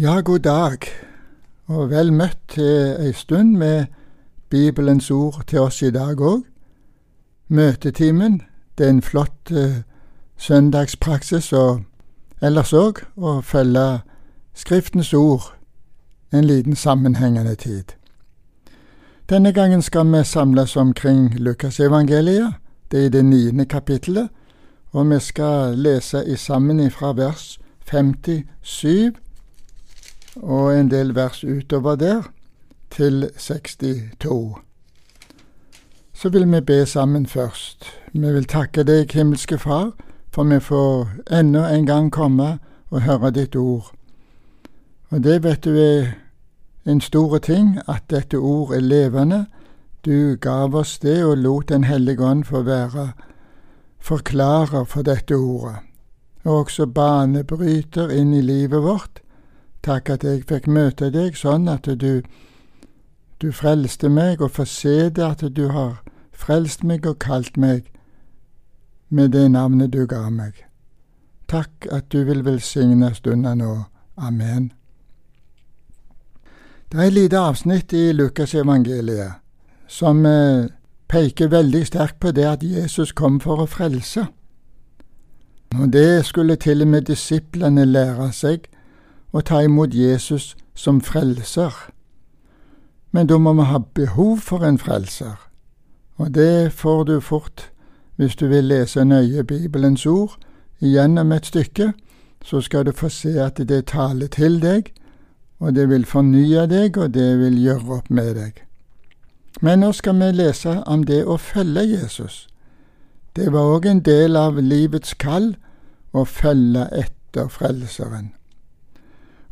Ja, god dag, og vel møtt til ei stund med Bibelens ord til oss i dag òg. Møtetimen, det er en flott uh, søndagspraksis og ellers òg å følge Skriftens ord en liten sammenhengende tid. Denne gangen skal vi samles omkring Lukasevangeliet, det er i det niende kapittelet, og vi skal lese i sammen fra vers 57 og en del vers utover der, til 62. Så vil vi be sammen først. Vi vil takke deg, himmelske Far, for vi får enda en gang komme og høre ditt ord. Og det vet du er en stor ting, at dette ord er levende. Du gav oss det og lot Den hellige ånd få være forklarer for dette ordet, og også banebryter inn i livet vårt Takk at jeg fikk møte deg sånn at du, du frelste meg, og få se det at du har frelst meg og kalt meg med det navnet du ga meg. Takk at du vil velsigne stunden nå. Amen. Det er et lite avsnitt i Lukasevangeliet som eh, peker veldig sterkt på det at Jesus kom for å frelse. Og det skulle til og med disiplene lære seg og ta imot Jesus som frelser. Men da må vi ha behov for en frelser, og det får du fort hvis du vil lese nøye Bibelens ord gjennom et stykke, så skal du få se at det taler til deg, og det vil fornye deg, og det vil gjøre opp med deg. Men nå skal vi lese om det å følge Jesus. Det var òg en del av livets kall å følge etter Frelseren.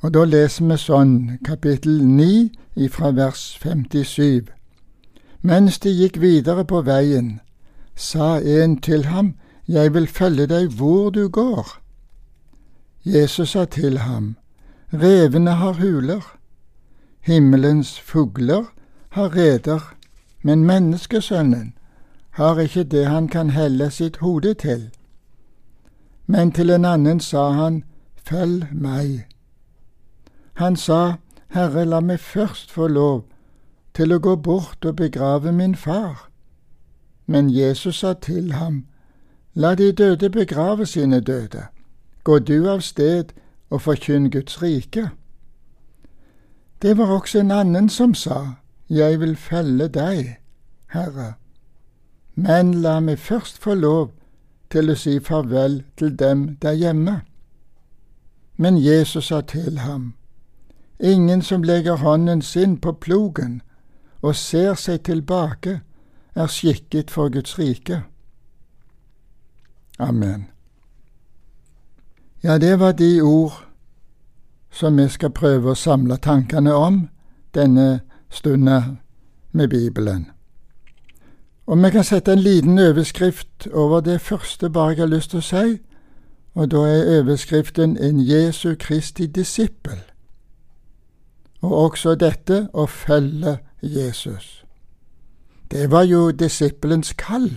Og da leser vi sånn, kapittel 9 ifra vers 57. Mens de gikk videre på veien, sa en til ham, Jeg vil følge deg hvor du går. Jesus sa til ham, Revene har huler, himmelens fugler har reder, men menneskesønnen har ikke det han kan helle sitt hode til. Men til en annen sa han, Følg meg. Han sa, Herre, la meg først få lov til å gå bort og begrave min far. Men Jesus sa til ham, La de døde begrave sine døde. Gå du av sted og forkynn Guds rike. Det var også en annen som sa, Jeg vil felle deg, Herre, men la meg først få lov til å si farvel til dem der hjemme. Men Jesus sa til ham, Ingen som legger hånden sin på plogen og ser seg tilbake, er skikket for Guds rike. Amen. Ja, det var de ord som vi skal prøve å samle tankene om denne stunda med Bibelen. Og vi kan sette en liten overskrift over det første bare jeg har lyst til å si, og da er overskriften En Jesu Kristi disippel og også dette å følge Jesus. Det var jo disippelens kall,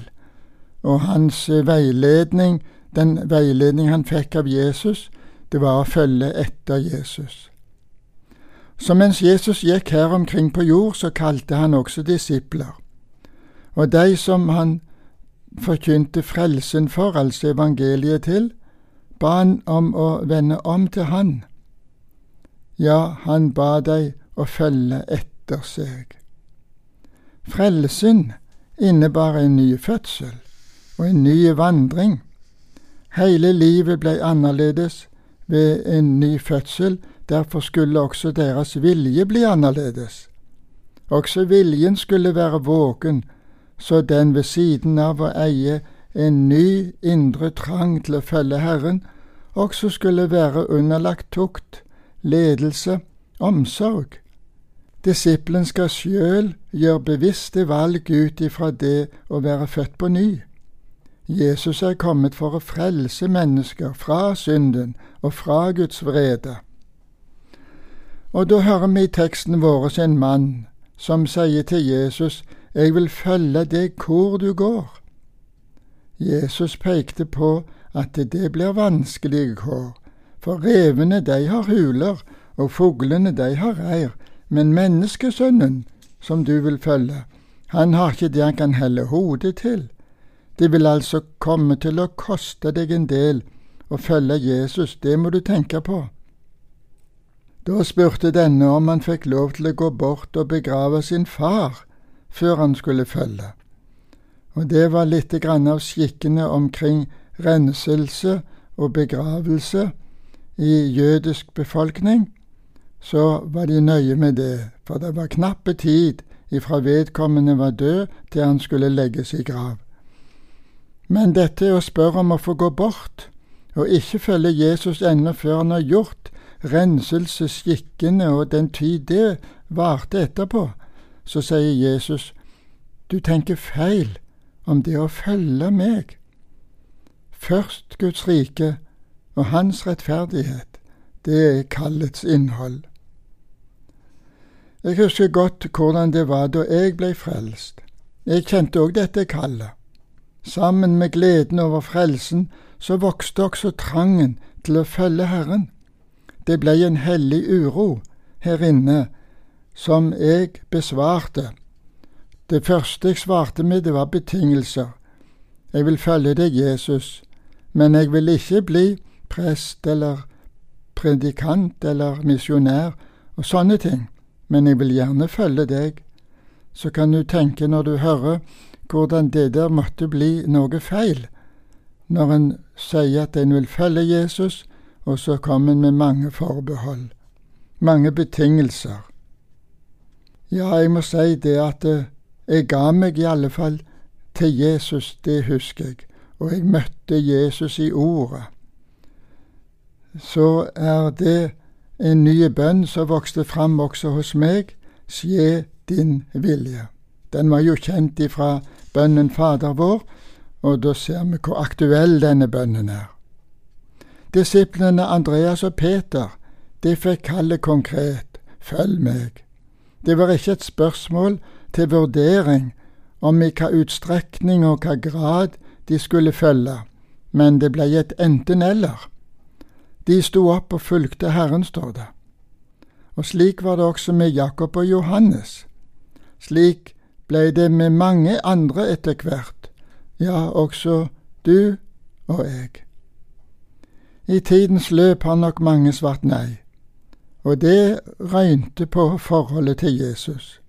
og hans veiledning, den veiledning han fikk av Jesus, det var å følge etter Jesus. Så mens Jesus gikk her omkring på jord, så kalte han også disipler. Og de som han forkynte frelsen for, altså evangeliet til, ba han om å vende om til han ja, han ba deg å følge etter seg. Frelsen innebar en ny fødsel og en ny vandring. Hele livet ble annerledes ved en ny fødsel, derfor skulle også deres vilje bli annerledes. Også viljen skulle være våken, så den ved siden av å eie en ny indre trang til å følge Herren, også skulle være underlagt tukt, ledelse, omsorg. Disippelen skal sjøl gjøre bevisste valg ut ifra det å være født på ny. Jesus er kommet for å frelse mennesker fra synden og fra Guds vrede. Og da hører vi i teksten vår en mann som sier til Jesus, Jeg vil følge deg hvor du går. Jesus pekte på at det blir vanskelige kår, for revene, de har huler, og fuglene de har reir, men menneskesønnen, som du vil følge, han har ikke det han kan helle hodet til. Det vil altså komme til å koste deg en del å følge Jesus, det må du tenke på. Da spurte denne om han fikk lov til å gå bort og begrave sin far før han skulle følge. Og det var litt grann av skikkene omkring renselse og begravelse i jødisk befolkning. Så var de nøye med det, for det var knappe tid ifra vedkommende var død til han skulle legges i grav. Men dette å spørre om å få gå bort, og ikke følge Jesus ennå før han har gjort renselsesskikkene og den tid det varte etterpå, så sier Jesus, du tenker feil om det å følge meg. Først Guds rike og Hans rettferdighet, det er kallets innhold. Jeg husker godt hvordan det var da jeg ble frelst. Jeg kjente òg dette kallet. Sammen med gleden over frelsen så vokste også trangen til å følge Herren. Det ble en hellig uro her inne som jeg besvarte. Det første jeg svarte med, det var betingelser. Jeg vil følge deg, Jesus, men jeg vil ikke bli prest eller predikant eller misjonær og sånne ting men jeg vil gjerne følge deg. Så kan du tenke når du hører hvordan det der måtte bli noe feil, når en sier at en vil følge Jesus, og så kommer en med mange forbehold, mange betingelser. Ja, jeg må si det at eh, jeg ga meg i alle fall til Jesus, det husker jeg, og jeg møtte Jesus i Ordet. Så er det en ny bønn som vokste fram også hos meg, skje din vilje. Den var jo kjent ifra bønnen Fader vår, og da ser vi hvor aktuell denne bønnen er. Disiplene Andreas og Peter, de fikk kallet konkret følg meg. Det var ikke et spørsmål til vurdering om i hva utstrekning og hva grad de skulle følge, men det ble et enten-eller. De sto opp og fulgte Herren, står det. Og slik var det også med Jakob og Johannes. Slik blei det med mange andre etter hvert, ja, også du og jeg. I tidens løp har nok mange svart nei, og det røynte på forholdet til Jesus.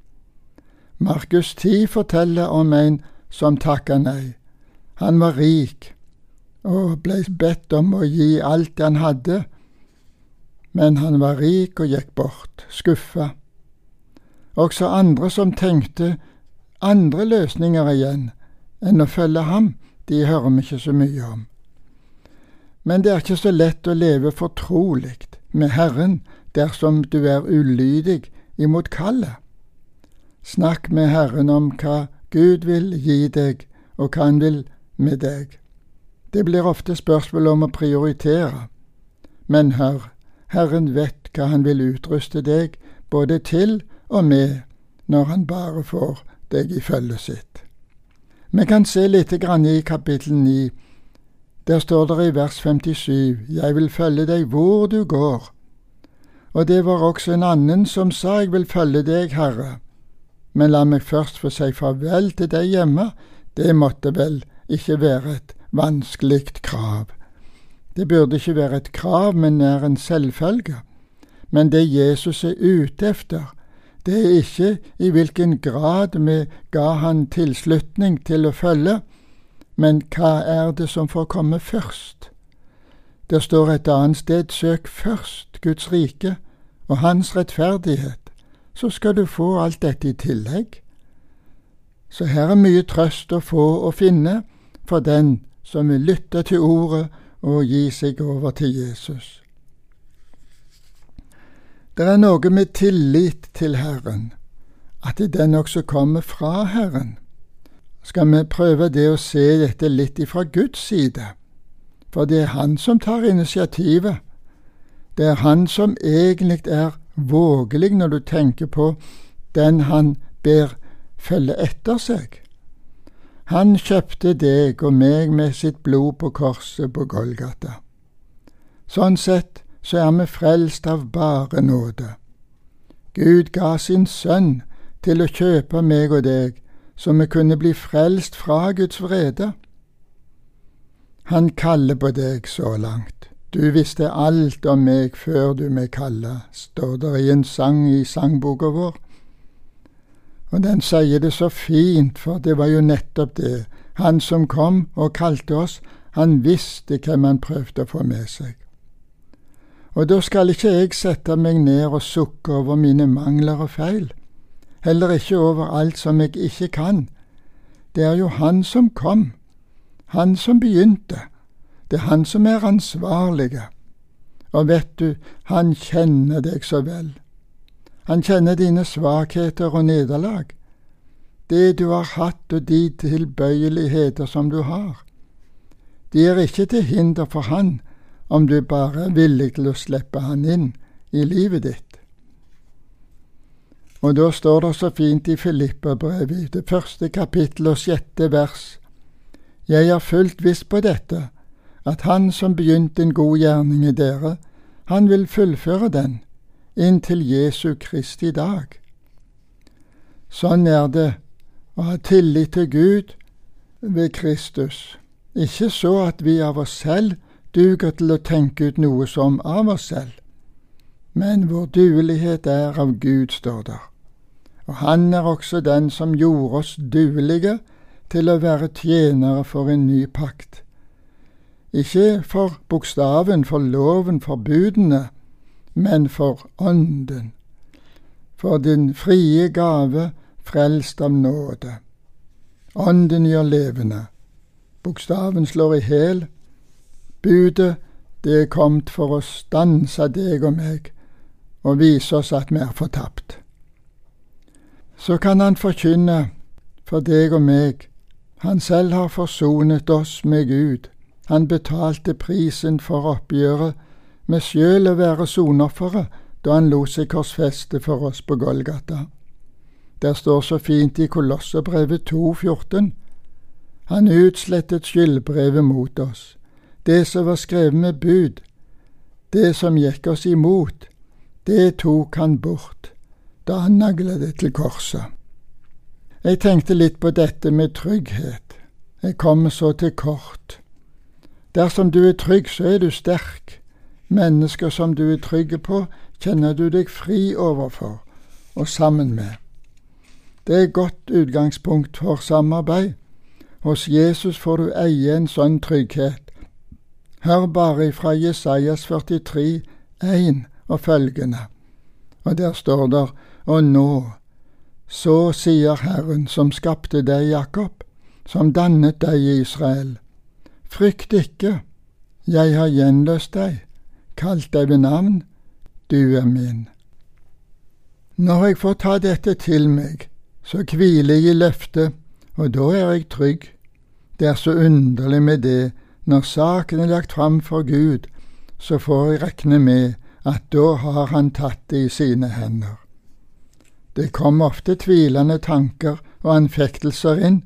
Markus 10 forteller om en som takka nei. Han var rik, og ble bedt om å gi alt han hadde, men han var rik og gikk bort, skuffa. Også andre som tenkte andre løsninger igjen enn å følge ham, de hører vi ikke så mye om. Men det er ikke så lett å leve fortrolig med Herren dersom du er ulydig imot kallet. Snakk med Herren om hva Gud vil gi deg, og hva Han vil med deg. Det blir ofte spørsmål om å prioritere. Men hør, Herren vet hva Han vil utruste deg både til og med når Han bare får deg i følget sitt. Vi kan se litt grann i kapittel 9. Der står det i vers 57 Jeg vil følge deg hvor du går. Og det var også en annen som sa Jeg vil følge deg, Herre. Men la meg først få si farvel til deg hjemme. Det måtte vel ikke være et vanskelig krav. Det burde ikke være et krav, men er en selvfølge. Men det Jesus er ute efter, det er ikke i hvilken grad vi ga han tilslutning til å følge, men hva er det som får komme først? Det står et annet sted søk først Guds rike og Hans rettferdighet, så skal du få alt dette i tillegg. Så her er mye trøst å få og finne for den som vil lytte til ordet og gi seg over til Jesus. Det er noe med tillit til Herren, at den også kommer fra Herren. Skal vi prøve det å se dette litt ifra Guds side? For det er Han som tar initiativet. Det er Han som egentlig er vågelig når du tenker på den han ber følge etter seg. Han kjøpte deg og meg med sitt blod på korset på Golgata. Sånn sett så er vi frelst av bare nåde. Gud ga sin sønn til å kjøpe meg og deg, så vi kunne bli frelst fra Guds vrede. Han kaller på deg så langt. Du visste alt om meg før du meg kalla, står det i en sang i sangboka vår. Og den sier det så fint, for det var jo nettopp det. Han som kom og kalte oss, han visste hvem han prøvde å få med seg. Og da skal ikke jeg sette meg ned og sukke over mine mangler og feil, heller ikke over alt som jeg ikke kan. Det er jo Han som kom, Han som begynte, det er Han som er ansvarlige. Og vet du, Han kjenner deg så vel. Han kjenner dine svakheter og nederlag, det du har hatt og de tilbøyeligheter som du har. De er ikke til hinder for Han, om du bare er villig til å slippe Han inn i livet ditt. Og da står det så fint i Filippa-brevet, det første kapittel og sjette vers. Jeg er fullt viss på dette, at Han som begynte en god gjerning i dere, han vil fullføre den inntil Jesu Kristi dag. Sånn er det å ha tillit til Gud ved Kristus, ikke så at vi av oss selv duger til å tenke ut noe som av oss selv, men vår duelighet er av Gud, står der. Og Han er også den som gjorde oss duelige til å være tjenere for en ny pakt. Ikke for bokstaven, for loven, for budene, men for Ånden, for din frie gave frelst av nåde. Ånden gjør levende. Bokstaven slår i hæl, Budet, det er kommet for å stanse deg og meg og vise oss at vi er fortapt. Så kan han forkynne for deg og meg. Han selv har forsonet oss med Gud. Han betalte prisen for oppgjøret med sjøl å være sonofferet da han lot seg korsfeste for oss på Golgata. Der står så fint i Kolosserbrevet 2,14. Han utslettet skyldbrevet mot oss det som var skrevet med bud, det som gikk oss imot, det tok han bort da han nagla det til korset. Jeg tenkte litt på dette med trygghet. Jeg kommer så til kort. Dersom du er trygg, så er du sterk. Mennesker som du er trygge på, kjenner du deg fri overfor og sammen med. Det er godt utgangspunkt for samarbeid. Hos Jesus får du eie en sånn trygghet Hør bare ifra Jesajas 43, 1 og følgende. Og der står det, Og nå, så sier Herren som skapte deg, Jakob, som dannet deg, Israel. Frykt ikke, jeg har gjenløst deg, kalt deg ved navn, du er min. Når jeg får ta dette til meg, så hviler jeg i løftet, og da er jeg trygg. Det er så underlig med det når saken er lagt fram for Gud, så får jeg regne med at da har han tatt det i sine hender. Det kommer ofte tvilende tanker og anfektelser inn,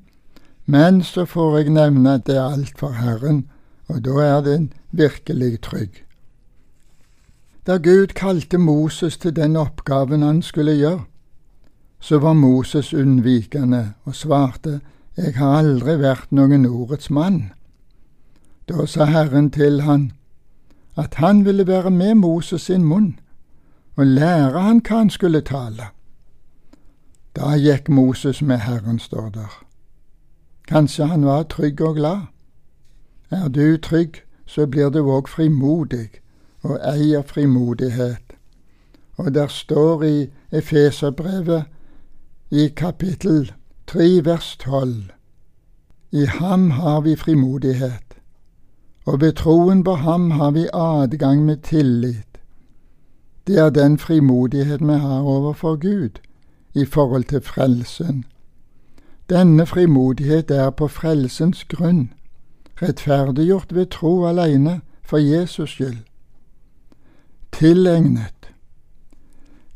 men så får jeg nevne at det er alt for Herren, og da er den virkelig trygg. Da Gud kalte Moses til den oppgaven han skulle gjøre, så var Moses unnvikende og svarte, Jeg har aldri vært noen ordets mann. Da sa Herren til han at han ville være med Moses sin munn og lære han hva han skulle tale. Da gikk Moses med Herren, står der. Kanskje han var trygg og glad. Er du trygg, så blir du òg frimodig og eier frimodighet. Og der står i Efeserbrevet i kapittel 3 vers 12 I ham har vi frimodighet og ved troen på ham har vi adgang med tillit. Det er den frimodighet vi har overfor Gud i forhold til frelsen. Denne frimodighet er på frelsens grunn, rettferdiggjort ved tro alene for Jesus skyld. Tilegnet.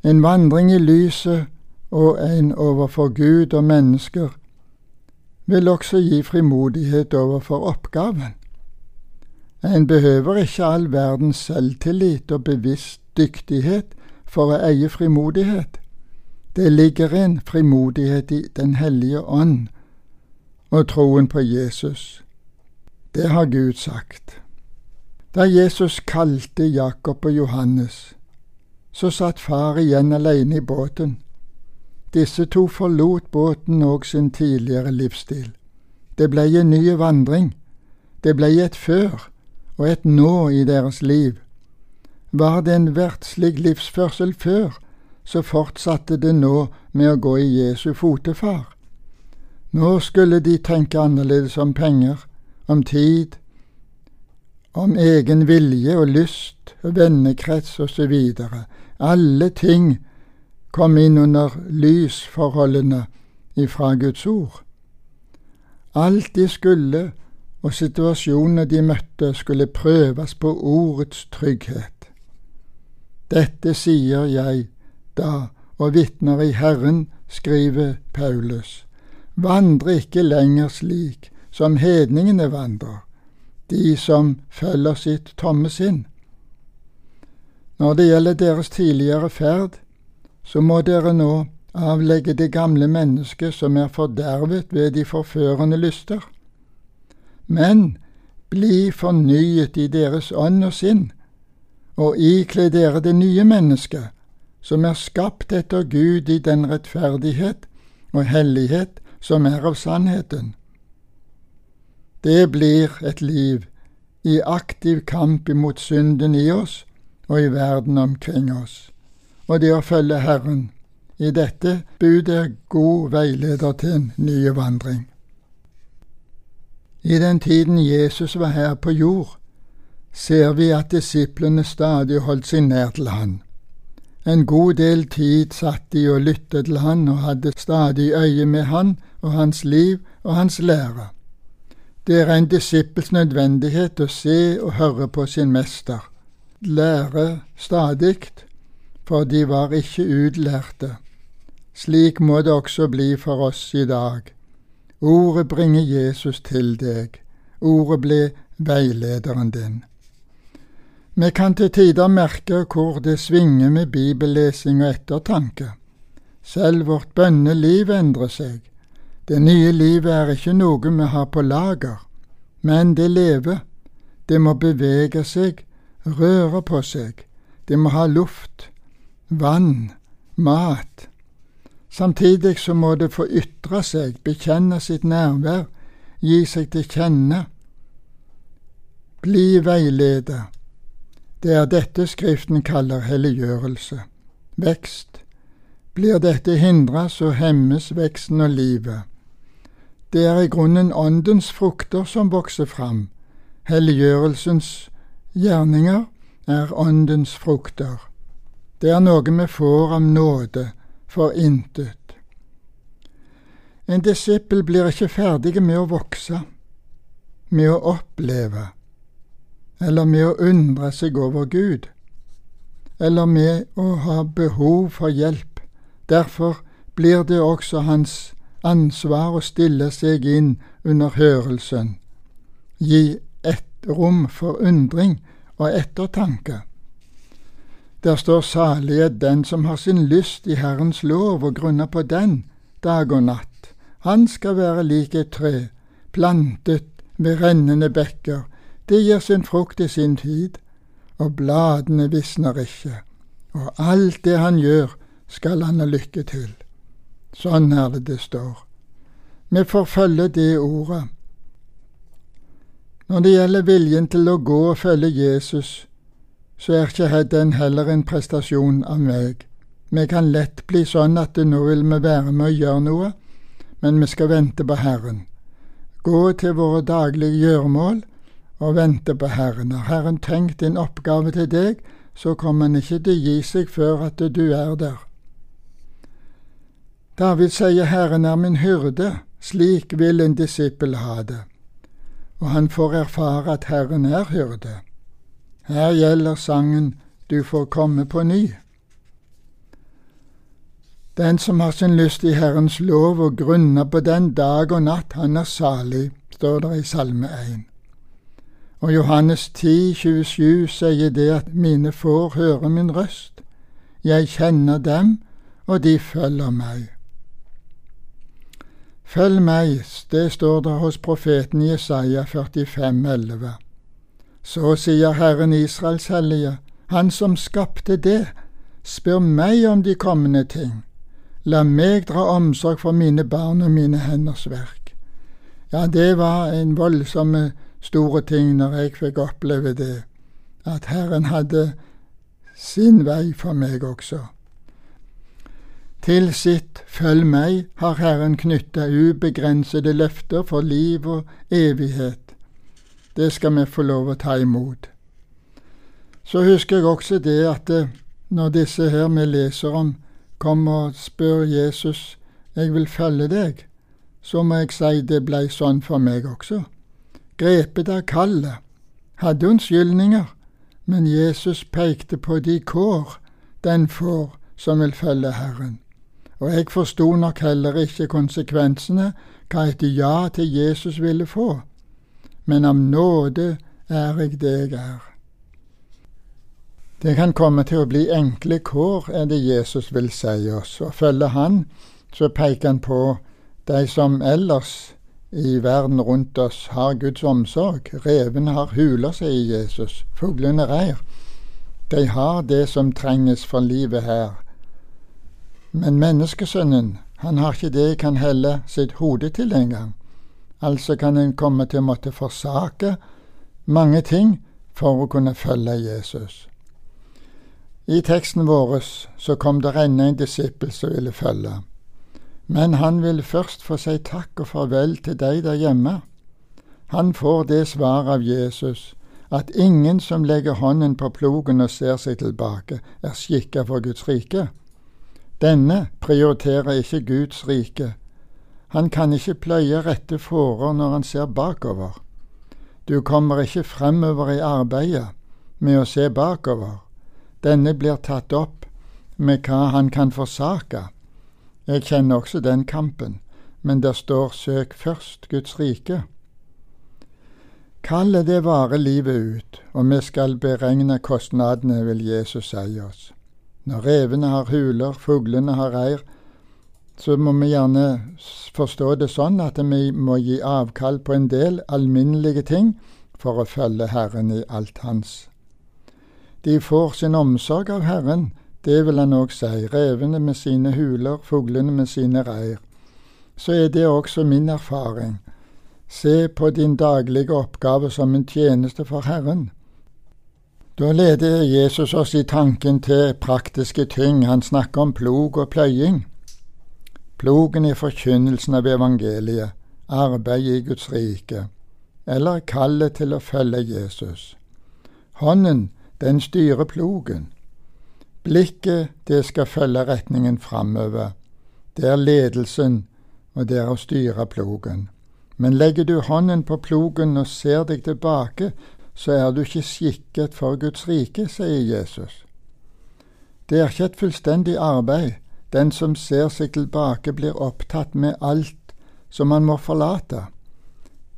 En vandring i lyset og en overfor Gud og mennesker vil også gi frimodighet overfor oppgaven. En behøver ikke all verdens selvtillit og bevisst dyktighet for å eie frimodighet. Det ligger en frimodighet i Den hellige ånd og troen på Jesus. Det har Gud sagt. Da Jesus kalte Jakob og Johannes, så satt far igjen alene i båten. Disse to forlot båten og sin tidligere livsstil. Det blei en ny vandring. Det blei et før og et nå i deres liv. Var det en verdslig livsførsel før, så fortsatte det nå med å gå i Jesu fotefar. Nå skulle de tenke annerledes om penger, om tid, om egen vilje og lyst, vennekrets osv. Alle ting kom inn under lysforholdene ifra Guds ord. Alt de skulle, og situasjonene de møtte, skulle prøves på ordets trygghet. Dette sier jeg da og vitner i Herren, skriver Paulus. Vandre ikke lenger slik som hedningene vandrer, de som følger sitt tomme sinn. Når det gjelder deres tidligere ferd, så må dere nå avlegge det gamle mennesket som er fordervet ved de forførende lyster. Men bli fornyet i deres ånd og sinn, og ikle dere det nye mennesket, som er skapt etter Gud i den rettferdighet og hellighet som er av sannheten. Det blir et liv i aktiv kamp imot synden i oss og i verden omkring oss, og det å følge Herren. I dette budet er god veileder til en ny vandring. I den tiden Jesus var her på jord, ser vi at disiplene stadig holdt seg nær til Han. En god del tid satt de og lyttet til Han og hadde stadig øye med Han og hans liv og hans lære. Det er en disippels nødvendighet å se og høre på sin mester, lære stadig, for de var ikke utlærte. Slik må det også bli for oss i dag. Ordet bringer Jesus til deg, ordet ble veilederen din. Vi kan til tider merke hvor det svinger med bibellesing og ettertanke. Selv vårt bønneliv endrer seg. Det nye livet er ikke noe vi har på lager, men det lever. Det må bevege seg, røre på seg. Det må ha luft, vann, mat. Samtidig så må det få ytre seg, bekjenne sitt nærvær, gi seg til kjenne. Bli veileder. Det er dette Skriften kaller helliggjørelse. Vekst. Blir dette hindra, så hemmes veksten og livet. Det er i grunnen åndens frukter som vokser fram. Helliggjørelsens gjerninger er åndens frukter. Det er noe vi får av nåde for intet. En disippel blir ikke ferdig med å vokse, med å oppleve, eller med å undre seg over Gud, eller med å ha behov for hjelp. Derfor blir det også hans ansvar å stille seg inn under hørelsen, gi ett rom for undring og ettertanke. Der står salige den som har sin lyst i Herrens lov og grunner på den dag og natt. Han skal være lik et tre, plantet ved rennende bekker. Det gir sin frukt i sin tid, og bladene visner ikke. Og alt det han gjør, skal han ha lykke til. Sånn er det det står. Vi får følge det ordet. Når det gjelder viljen til å gå og følge Jesus, så er ikke den heller en prestasjon av meg. Vi kan lett bli sånn at nå vil vi være med og gjøre noe, men vi skal vente på Herren. Gå til våre daglige gjøremål og vente på Herren. Har Herren tenkt en oppgave til deg, så kommer Han ikke til å gi seg før at du er der. David sier Herren er min hyrde, slik vil en disippel ha det, og han får erfare at Herren er hyrde. Her gjelder sangen Du får komme på ny. Den som har sin lyst i Herrens lov og grunner på den dag og natt, han er salig, står det i Salme 1. Og Johannes 10, 27 sier det at mine får høre min røst. Jeg kjenner dem, og de følger meg. Følg meg, det står det hos profeten Jesaja 45, 11. Så sier Herren Israels hellige, Han som skapte det, spør meg om de kommende ting. La meg dra omsorg for mine barn og mine henders verk. Ja, det var en voldsom store ting når jeg fikk oppleve det, at Herren hadde sin vei for meg også. Til sitt følg meg har Herren knytta ubegrensede løfter for liv og evighet. Det skal vi få lov å ta imot. Så husker jeg også det at eh, når disse her vi leser om, kommer og spør Jesus jeg vil følge deg, så må jeg si det blei sånn for meg også grepet av kallet, hadde unnskyldninger, men Jesus pekte på de kår den får som vil følge Herren. Og jeg forsto nok heller ikke konsekvensene hva et ja til Jesus ville få, men av nåde er jeg det jeg er. Det kan komme til å bli enkle kår, er det Jesus vil si oss, og følger Han, så peker han på de som ellers i verden rundt oss har Guds omsorg. Revene har huler, sier Jesus. Fuglene reir. De har det som trenges for livet her. Men menneskesønnen, han har ikke det kan helle sitt hode til engang. Altså kan en komme til å måtte forsake mange ting for å kunne følge Jesus. I teksten vår så kom det ennå en disippel som ville følge. Men han vil først få si takk og farvel til deg der hjemme. Han får det svar av Jesus at ingen som legger hånden på plogen og ser seg tilbake, er skikka for Guds rike. Denne prioriterer ikke Guds rike. Han kan ikke pløye rette fårer når han ser bakover. Du kommer ikke fremover i arbeidet med å se bakover. Denne blir tatt opp med hva han kan forsake. Jeg kjenner også den kampen, men der står søk først Guds rike. Kallet det varer livet ut, og vi skal beregne kostnadene, vil Jesus si oss. Når revene har huler, fuglene har reir, så må vi gjerne forstå det sånn at vi må gi avkall på en del alminnelige ting for å følge Herren i alt hans. De får sin omsorg av Herren det vil han òg si, revene med sine huler, fuglene med sine reir. Så er det også min erfaring. Se på din daglige oppgave som en tjeneste for Herren. Da leder Jesus oss i tanken til praktiske ting. Han snakker om plog og pløying. Plogen i forkynnelsen av evangeliet, arbeid i Guds rike, eller kallet til å følge Jesus. Hånden, den styrer plogen. Blikket, det skal følge retningen framover. Det er ledelsen, og det er å styre plogen. Men legger du hånden på plogen og ser deg tilbake, så er du ikke skikket for Guds rike, sier Jesus. Det er ikke et fullstendig arbeid. Den som ser seg tilbake, blir opptatt med alt som han må forlate.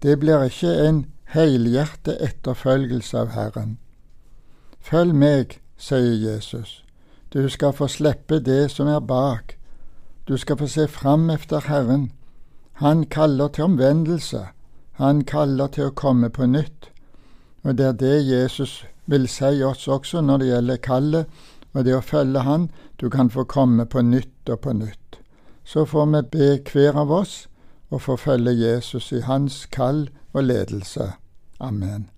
Det blir ikke en helhjertet etterfølgelse av Herren. Følg meg, sier Jesus. Du skal få slippe det som er bak. Du skal få se fram efter Herren. Han kaller til omvendelse. Han kaller til å komme på nytt. Og det er det Jesus vil si oss også når det gjelder kallet og det å følge Han. Du kan få komme på nytt og på nytt. Så får vi be hver av oss å få følge Jesus i hans kall og ledelse. Amen.